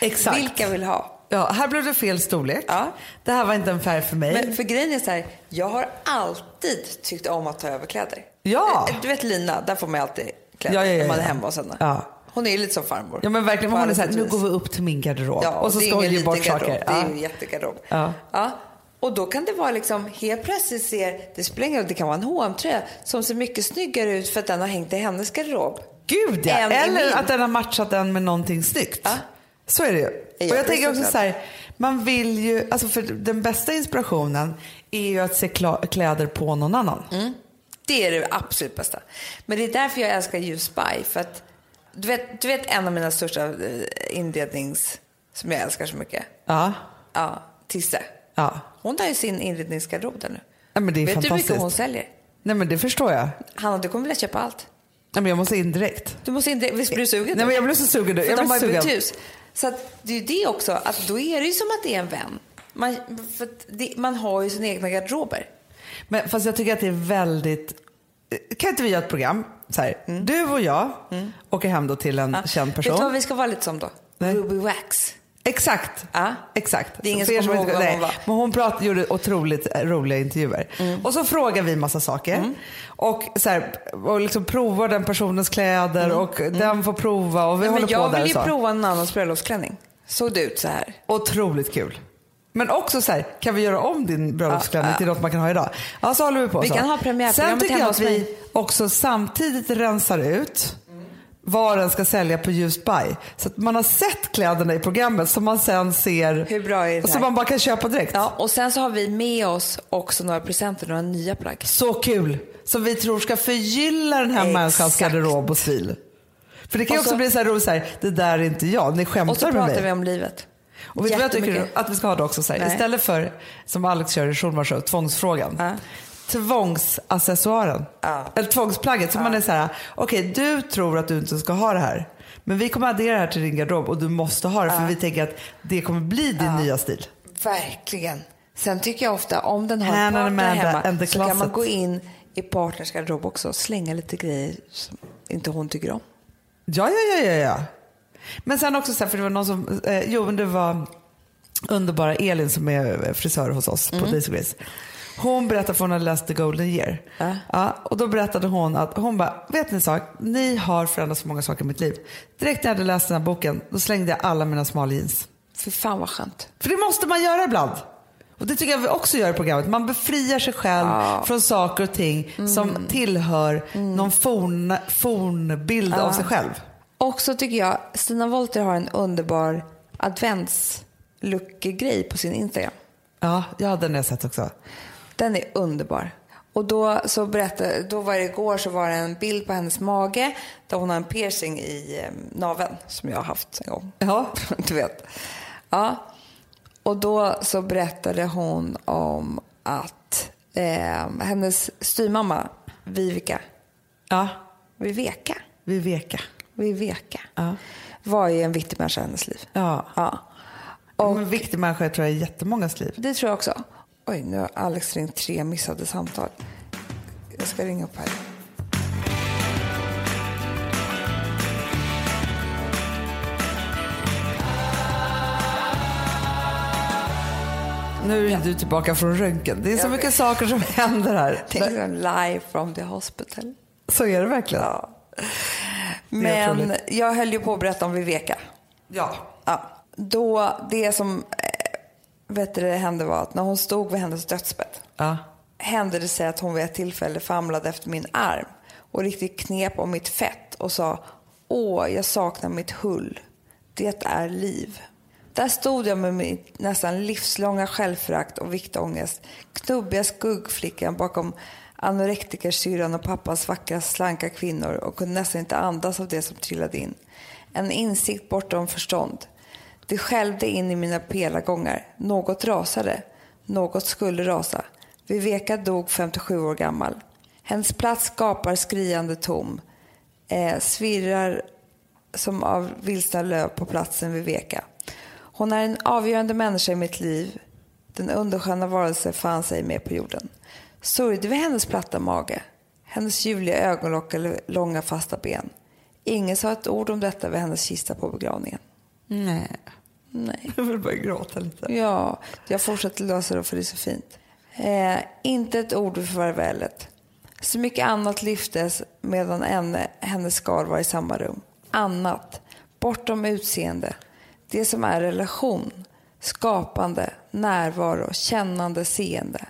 Exakt. Vilka vill ha? Ja, här blev det fel storlek. Ja. Det här var inte en färg för mig. Men för grejen är så här, jag har alltid tyckt om att ta över kläder. Ja. Eh, Du vet Lina, där får man alltid kläder Ja, ja, ja, när man är hemma hos henne. Ja. Hon är ju lite som farmor. Ja men verkligen, hon är så här, nu och går vi upp till min garderob. Ja, och så det är ska hon ge bort garderob. saker. Det är ju en jättegarderob. Ja. Ja. Och då kan det vara liksom, helt plötsligt ser, det spelar ingen roll, det kan vara en hm tröja som ser mycket snyggare ut för att den har hängt i hennes garderob. Gud ja, eller att den har matchat den med någonting snyggt. Ja. Så är det ju. Ja, och jag tänker också så. här, man vill ju, alltså för den bästa inspirationen är ju att se kläder på någon annan. Mm. Det är det absolut bästa. Men det är därför jag älskar You Spy. För att, du, vet, du vet en av mina största eh, inrednings... Som jag älskar så mycket. Ja. Ja, Tisse. ja. Hon har ju sin inredningsgarderob där nu. Nej, men det är vet du hur fantastiskt. mycket hon säljer? Nej men det förstår jag. Hanna, du kommer vilja köpa allt. Nej, men jag måste in direkt. Du måste inte... Visst blir du sugen? Nej men jag blir så sugen nu. Jag blir sugen. hus. Så att det är det också, att då är det ju som att det är en vän. Man, det, man har ju sina egna garderober. Men fast jag tycker att det är väldigt... Kan inte vi göra ett program? Så här, Du och jag åker hem då till en känd person. Vet du vad vi ska vara lite som då? Nej. Ruby Wax. Exakt. Ja. Exakt. Det är ingen som kommer ihåg nej. hon var. Men hon prat, gjorde otroligt roliga intervjuer. Mm. Och så frågar vi massa saker. Och, så här, och liksom provar den personens kläder och den får prova och vi Mm. Men håller jag på där vill och ju så. prova en annans bröllopsklänning. Såg det ut så här? Otroligt kul. Men också så här, kan vi göra om din bröllopsklänning till något man kan ha idag? Ja, så håller vi på Vi så. kan ha premiärprogrammet Sen tycker jag att vi också samtidigt rensar ut vad den ska sälja på Just Buy. Så att man har sett kläderna i programmet som man sen ser Hur bra är det och som man bara kan köpa direkt. Ja, och sen så har vi med oss också några presenter, några nya plagg. Så kul! Som vi tror ska förgylla den här Exakt. människans garderob och stil. För det kan ju Och också så- bli så här roligt så här, det där är inte jag, ni Och så skämtar med pratar mig. vi om livet. Och vet du vad jag tycker att vi ska ha det också? Så här, istället för, som Alex kör i Schulman Show, tvångsfrågan. Ja. Tvångsaccessoaren. Ja. Eller tvångsplagget. Så man är så här, okej du tror att du inte ska ha det här. Men vi kommer addera det här till din garderob och du måste ha det för vi tänker att det kommer bli din nya stil. Verkligen. Sen tycker jag ofta om den har en partner hemma så kan man gå in i partners garderob också och slänga lite grejer som inte hon tycker om. Ja, ja, ja, ja, ja. Men sen också så här, för det var någon som, eh, jo men det var underbara Elin som är frisör hos oss Mm. på Daisy Grace. Hon berättade för hon hade läst The Golden Year. Ja. Ja, och då berättade hon att, hon bara, vet ni en sak? Ni har förändrat så många saker i mitt liv. Direkt när jag hade läst den här boken, då slängde jag alla mina smala jeans. Fy fan vad skönt. För det måste man göra ibland. Och det tycker jag vi också gör i programmet. Man befriar sig själv från saker och ting Mm. som tillhör någon forn, fornbild av sig själv. Och så tycker jag Stina Wolter har en underbar adventsluckegrej på sin Instagram. Ja, ja, den har jag sett också. Den är underbar. Och då, så berättade, då var det igår så var det en bild på hennes mage där hon har en piercing i eh, naveln som jag har haft en gång. Ja. du vet. Ja. Och då så berättade hon om att eh, hennes styvmamma Vivica, Ja, Viveka, vi veka. Viveka Ja. var ju en viktig människa i hennes liv. Ja. Ja. Och, en viktig människa tror jag i jättemångas liv. Det tror jag också. Oj, nu har Alex ringt tre missade samtal. Jag ska ringa upp här. Nu är du tillbaka från röntgen. Det är så Jag mycket vet. saker som händer här. Tänk som live from the hospital. Så är det verkligen. Ja. Men jag höll ju på att berätta om Viveka. Ja. Ja. Då, det som vet du, det hände var att när hon stod vid hennes dödsbädd ja. hände det sig att hon vid ett tillfälle famlade efter min arm och riktigt knep om mitt fett och sa Åh, jag saknar mitt hull. Det är liv. Där stod jag med mitt nästan livslånga självförakt och viktångest. Knubbiga skuggflickan bakom anorektikersyrran och pappas vackra slanka kvinnor och kunde nästan inte andas av det som trillade in. En insikt bortom förstånd. Det skällde in i mina pelargångar. Något rasade. Något skulle rasa. Viveka dog 57 år gammal. Hennes plats gapar skriande tom. Eh, svirrar som av vilsna löv på platsen Viveka. Hon är en avgörande människa i mitt liv. Den undersköna varelse fann sig med på jorden. Sörjde vi hennes platta mage? Hennes ljuvliga ögonlock eller långa fasta ben? Ingen sa ett ord om detta vid hennes kista på begravningen. Nej. Nej. Jag vill bara gråta lite. Ja, jag fortsätter lösa det för det är så fint. Eh, inte ett ord vid farvälet. Så mycket annat lyftes medan änne, hennes skal var i samma rum. Annat, bortom utseende. Det som är relation, skapande, närvaro, kännande, seende.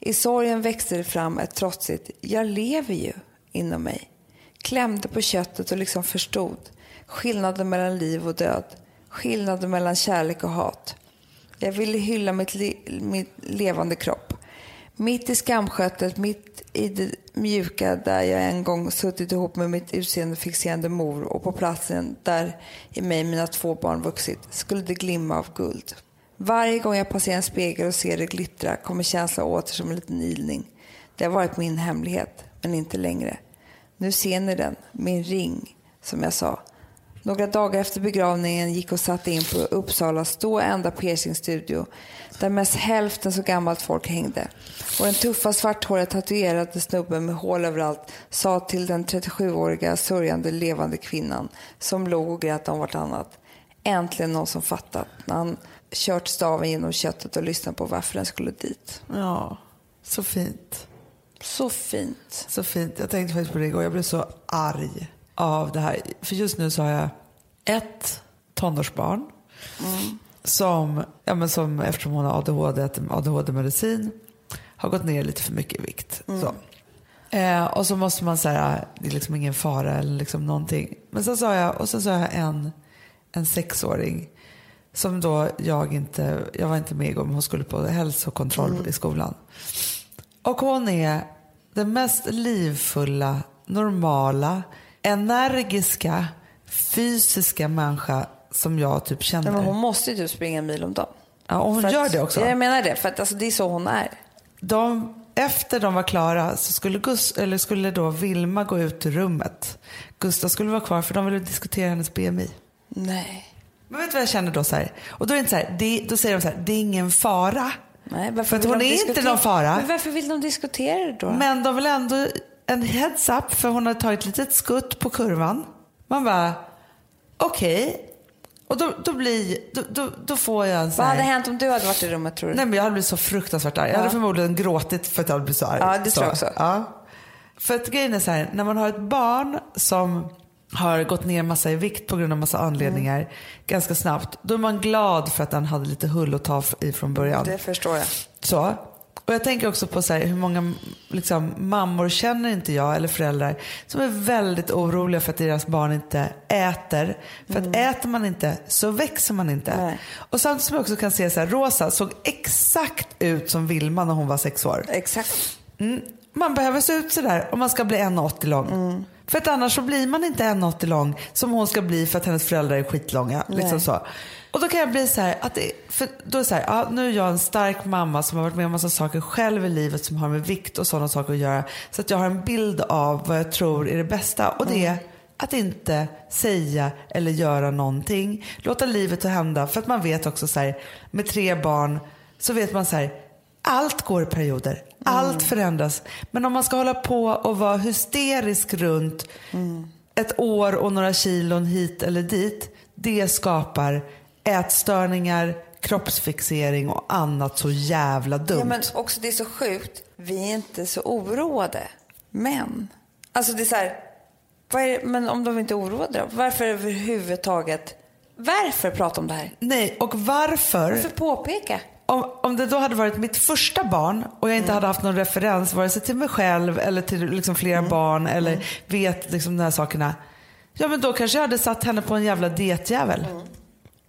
I sorgen växte det fram ett trotsigt “jag lever ju” inom mig. Klämde på köttet och liksom förstod. Skillnaden mellan liv och död. Skillnaden mellan kärlek och hat. Jag ville hylla mitt, li- mitt levande kropp. Mitt i skamskötet, mitt i det mjuka där jag en gång suttit ihop med mitt utseendefixerande mor och på platsen där i mig mina två barn vuxit skulle det glimma av guld. Varje gång jag passerar en spegel och ser det glittra kommer känslan åter som en liten ilning. Det har varit min hemlighet, men inte längre. Nu ser ni den, min ring, som jag sa. Några dagar efter begravningen gick och satte in på Uppsalas då enda piercingstudio där mest hälften så gammalt folk hängde. Och den tuffa svarthåriga tatuerade snubben med hål överallt sa till den 37-åriga sörjande levande kvinnan som låg och grät om vartannat. Äntligen någon som fattat när han kört staven genom köttet och lyssnat på varför den skulle dit. Ja, så fint. Så fint. Så fint. Jag tänkte faktiskt på det igår. Jag blev så arg av det här. För just nu så har jag ett tonårsbarn som, ja, men som eftersom hon har ADHD, äter ADHD-medicin, har gått ner lite för mycket i vikt. Så. Eh, och så måste man säga, det är liksom ingen fara eller liksom någonting. Men sen sa jag, och sen sa jag en, en sexåring som då jag inte, jag var inte med igår men hon skulle på hälsokontroll i skolan. Och hon är den mest livfulla, normala, energiska, fysiska människa som jag typ känner. Men hon måste ju typ springa en mil om dagen. Ja, och hon För gör att- det också. Ja, Jag menar det, för att alltså, det är så hon är. De, efter de var klara så skulle, Gus, eller skulle då Vilma gå ut ur rummet. Gustav skulle vara kvar för de ville diskutera hennes BMI. Nej. Men vet du vad jag känner då? Så här? Och då, är det inte så här, det, då säger de så här, det är ingen fara. Nej varför För att hon är inte någon fara. Men varför vill de diskutera det då? Men de vill ändå en heads up för hon har tagit ett litet skutt på kurvan. Man bara, okej. Och då, då, blir, då, då, då får jag en så Vad hade hänt om du hade varit i rummet tror du? Nej men jag hade blivit så fruktansvärt arg. Jag hade förmodligen gråtit för att jag hade blivit så arg. Ja, det tror jag också. Ja. För att grejen är så här, när man har ett barn som har gått ner massa i vikt på grund av massa anledningar Mm. ganska snabbt. Då är man glad för att den hade lite hull att ta i från början. Det förstår jag. Så. Och jag tänker också på så här, hur många liksom, mammor känner inte jag, eller föräldrar, som är väldigt oroliga för att deras barn inte äter. För att äter man inte så växer man inte. Mm. Nej. Och samtidigt som jag också kan se så här, Rosa såg exakt ut som Vilma när hon var sex år. Exakt. Mm. Man behöver se ut sådär om man ska bli 1,80 lång. Mm. För att annars så blir man inte 1,80 lång som hon ska bli för att hennes föräldrar är skitlånga. Liksom så. Och då kan jag bli så här, att det, för då är så här, ja, nu är jag en stark mamma som har varit med om massa saker själv i livet som har med vikt och sådana saker att göra. Så att jag har en bild av vad jag tror är det bästa. Och det är att inte säga eller göra någonting. Låta livet hända. För att man vet också så här, med tre barn så vet man så här, allt går i perioder. Allt förändras. Men om man ska hålla på och vara hysterisk runt ett år och några kilon hit eller dit. Det skapar ätstörningar, kroppsfixering och annat så jävla dumt. Ja, men också det är så sjukt. Vi är inte så oroade. Men, alltså det är så här, det, men om de inte är oroade då? Varför överhuvudtaget, varför prata om det här? Nej, och varför? Varför påpeka? Om, om det då hade varit mitt första barn och jag inte hade haft någon referens vare sig till mig själv eller till liksom flera barn eller vet liksom de här sakerna. Ja men då kanske jag hade satt henne på en jävla dietjävel.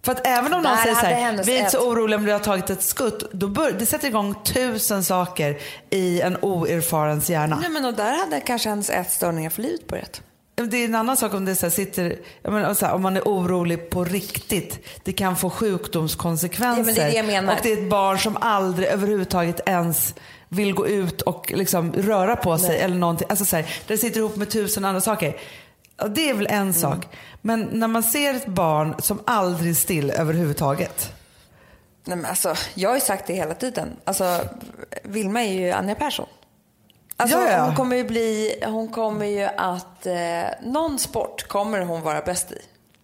För att även om någon Där säger så här, vi är inte så oroliga om du har tagit ett skutt. Då bör, det sätter igång tusen saker i en oerfarens hjärna. Nej men och där hade kanske hennes ätstörningar för livet börjat. Det är en annan sak om det så sitter, så här, om man är orolig på riktigt. Det kan få sjukdomskonsekvenser. Ja, men det är det jag menar. Och det är ett barn som aldrig överhuvudtaget ens vill gå ut och liksom röra på sig eller någonting. Alltså så här, det sitter ihop med tusen andra saker. Ja, det är väl en sak. Men när man ser ett barn som aldrig är still överhuvudtaget. Nej, men alltså, jag har ju sagt det hela tiden. Alltså, Vilma är ju Anja Persson. Alltså, Ja, ja. Hon kommer ju bli, hon kommer ju att, eh, någon sport kommer hon vara bäst i.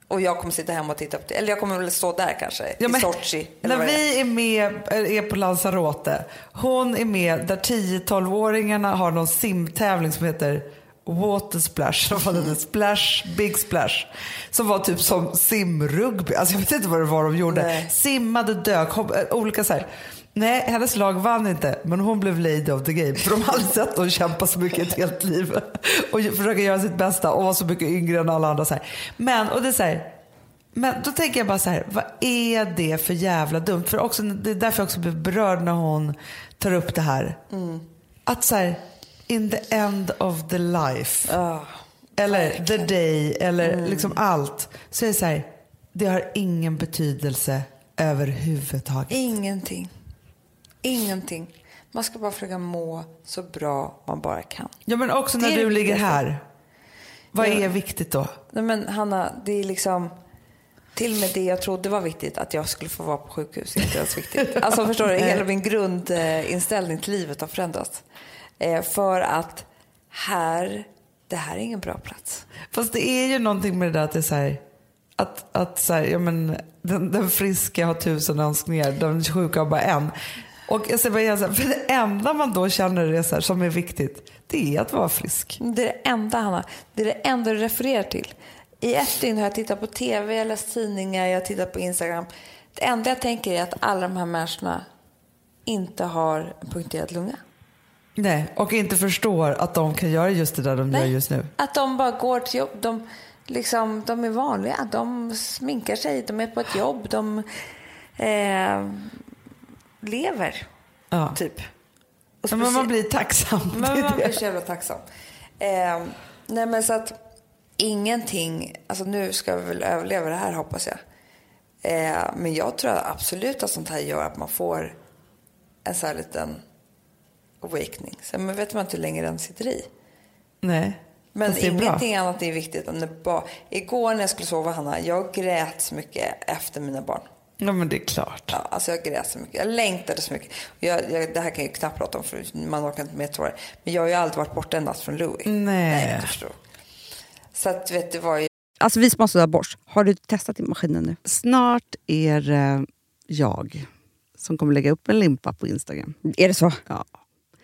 Och jag kommer sitta hemma och titta på det. Eller jag kommer väl stå där kanske, Ja, i men Sochi. eller När vi är med, är på Lanzarote, hon är med där 10-12-åringarna har någon simtävling som heter Water Splash, vad var det? Splash, Big Splash. Som var typ som simrugby, alltså jag vet inte vad det var de gjorde. Nej. Simmade, dök, hopp, äh, olika så här. Nej, hennes lag vann inte, men hon blev lady of the game. För de aldrig sett hon kämpa så mycket ett helt liv. Och försöka göra sitt bästa och vara så mycket yngre än alla andra. Så här. Men, och det är så här, men då tänker jag bara så här, vad är det för jävla dumt? För också, det är därför jag också blir berörd när hon tar upp det här. Att så här, in the end of the life. eller the day, eller liksom allt. Så är det så här, det har ingen betydelse överhuvudtaget. Ingenting. Ingenting. Man ska bara försöka må så bra man bara kan. Ja men också när är du ligger här. Vad är viktigt då? Nej men Hanna, det är liksom till och med det jag trodde var viktigt, att jag skulle få vara på sjukhus, inte ens viktigt. Alltså förstår du, hela min grundinställning till livet har förändrats. Eh, för att här, det här är ingen bra plats. Fast det är ju någonting med det där att det är så här, att, att så här, ja, men, den, den friska har tusen önskningar, den sjuka har bara en. Och jag säger bara igen, för det enda man då känner är så här, som är viktigt, det är att vara frisk. Det är det enda, Hanna. Det är det enda du refererar till. I ett dygn har jag tittat på tv, jag läst tidningar, jag har tittat på Instagram. Det enda jag tänker är att alla de här människorna inte har en punkterad lunga. Nej, och inte förstår att de kan göra just det där de gör just nu. Att de bara går till jobb. De, liksom, de är vanliga. De sminkar sig. De är på ett jobb. De eh, lever, Ja. typ. Och men man blir tacksam. Men man blir så jävla tacksam. Eh, nej men så att ingenting, alltså nu ska vi väl överleva det här hoppas jag. Eh, men jag tror absolut att sånt här gör att man får en sån här liten awakening. Sen men vet man inte hur länge den sitter i. Nej. Men är bra. ingenting annat är viktigt. Än det bara, igår när jag skulle sova Hanna, jag grät så mycket efter mina barn. Ja, men det är klart. Ja, alltså jag grät så mycket. Jag längtade så mycket. Jag, jag, det här kan jag ju knappt prata om för man orkar inte med tårar. Men jag har ju aldrig varit borta en natt från Louis. Nej. förstår. Så att vet du vad, Alltså vi som har sådär borst, har du testat i maskinen nu? Snart är det jag som kommer lägga upp en limpa på Instagram. Är det så? Ja.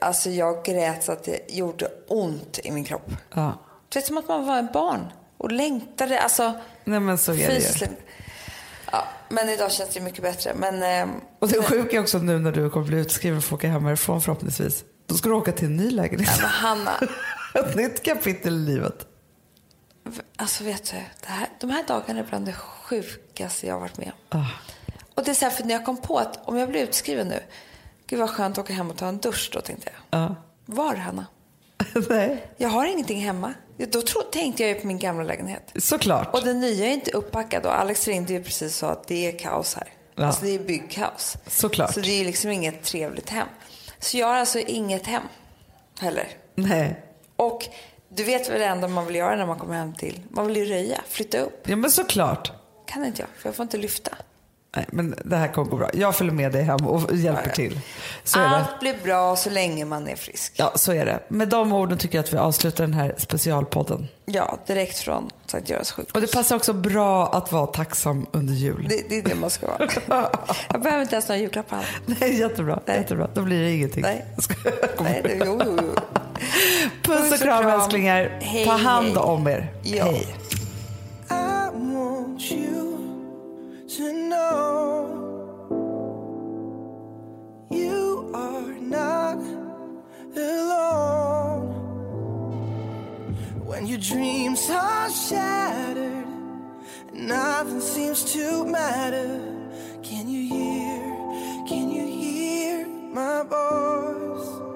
Alltså jag grät så att det gjorde ont i min kropp. Ja. Det är som att man var en barn och längtade. Alltså, Nej men så är det ju. Ja, men idag känns det mycket bättre. Men, ehm, Och det sjuka är också nu när du kommer bli utskriven och få åka härifrån förhoppningsvis. Då ska du åka till en ny lägenhet. men Hanna, Ett nytt kapitel i livet. alltså vet du, det här, de här dagarna är bland det sjukaste jag har varit med om. Ah. Och det är så här, för när jag kom på att om jag blir utskriven nu, gud vad skönt att åka hem och ta en dusch då tänkte jag. Ja. Var Hanna? Nej, Jag har ingenting hemma. Då tro, tänkte jag ju på min gamla lägenhet. såklart. Och den nya är inte uppackad och Alex ringde ju precis så att det är kaos här. Ja. Alltså det är byggkaos. Såklart. Så det är liksom inget trevligt hem. Så jag har alltså inget hem heller. Nej. Och du vet väl det enda man vill göra när man kommer hem till, man vill ju röja, flytta upp. Ja men såklart. Kan inte jag, för jag får inte lyfta. Nej, men det här kommer gå bra. Jag följer med dig hem och hjälper till. Så. Allt blir bra så länge man är frisk. Ja, så är det. Med de orden tycker jag att vi avslutar den här specialpodden. Ja, direkt från Sankt Görans sjukhus. Och det passar också bra att vara tacksam under jul. Det, det är det man ska vara. jag behöver inte ens några julklappar. Nej, jättebra. Nej. jättebra. Då blir det ingenting. Nej. Nej, det, jo, jo, jo. Puss och kram älsklingar. Hej, Ta hand hej. om er. Ja. Hej. To know you are not alone. When your dreams are shattered, and nothing seems to matter. Can you hear? Can you hear my voice?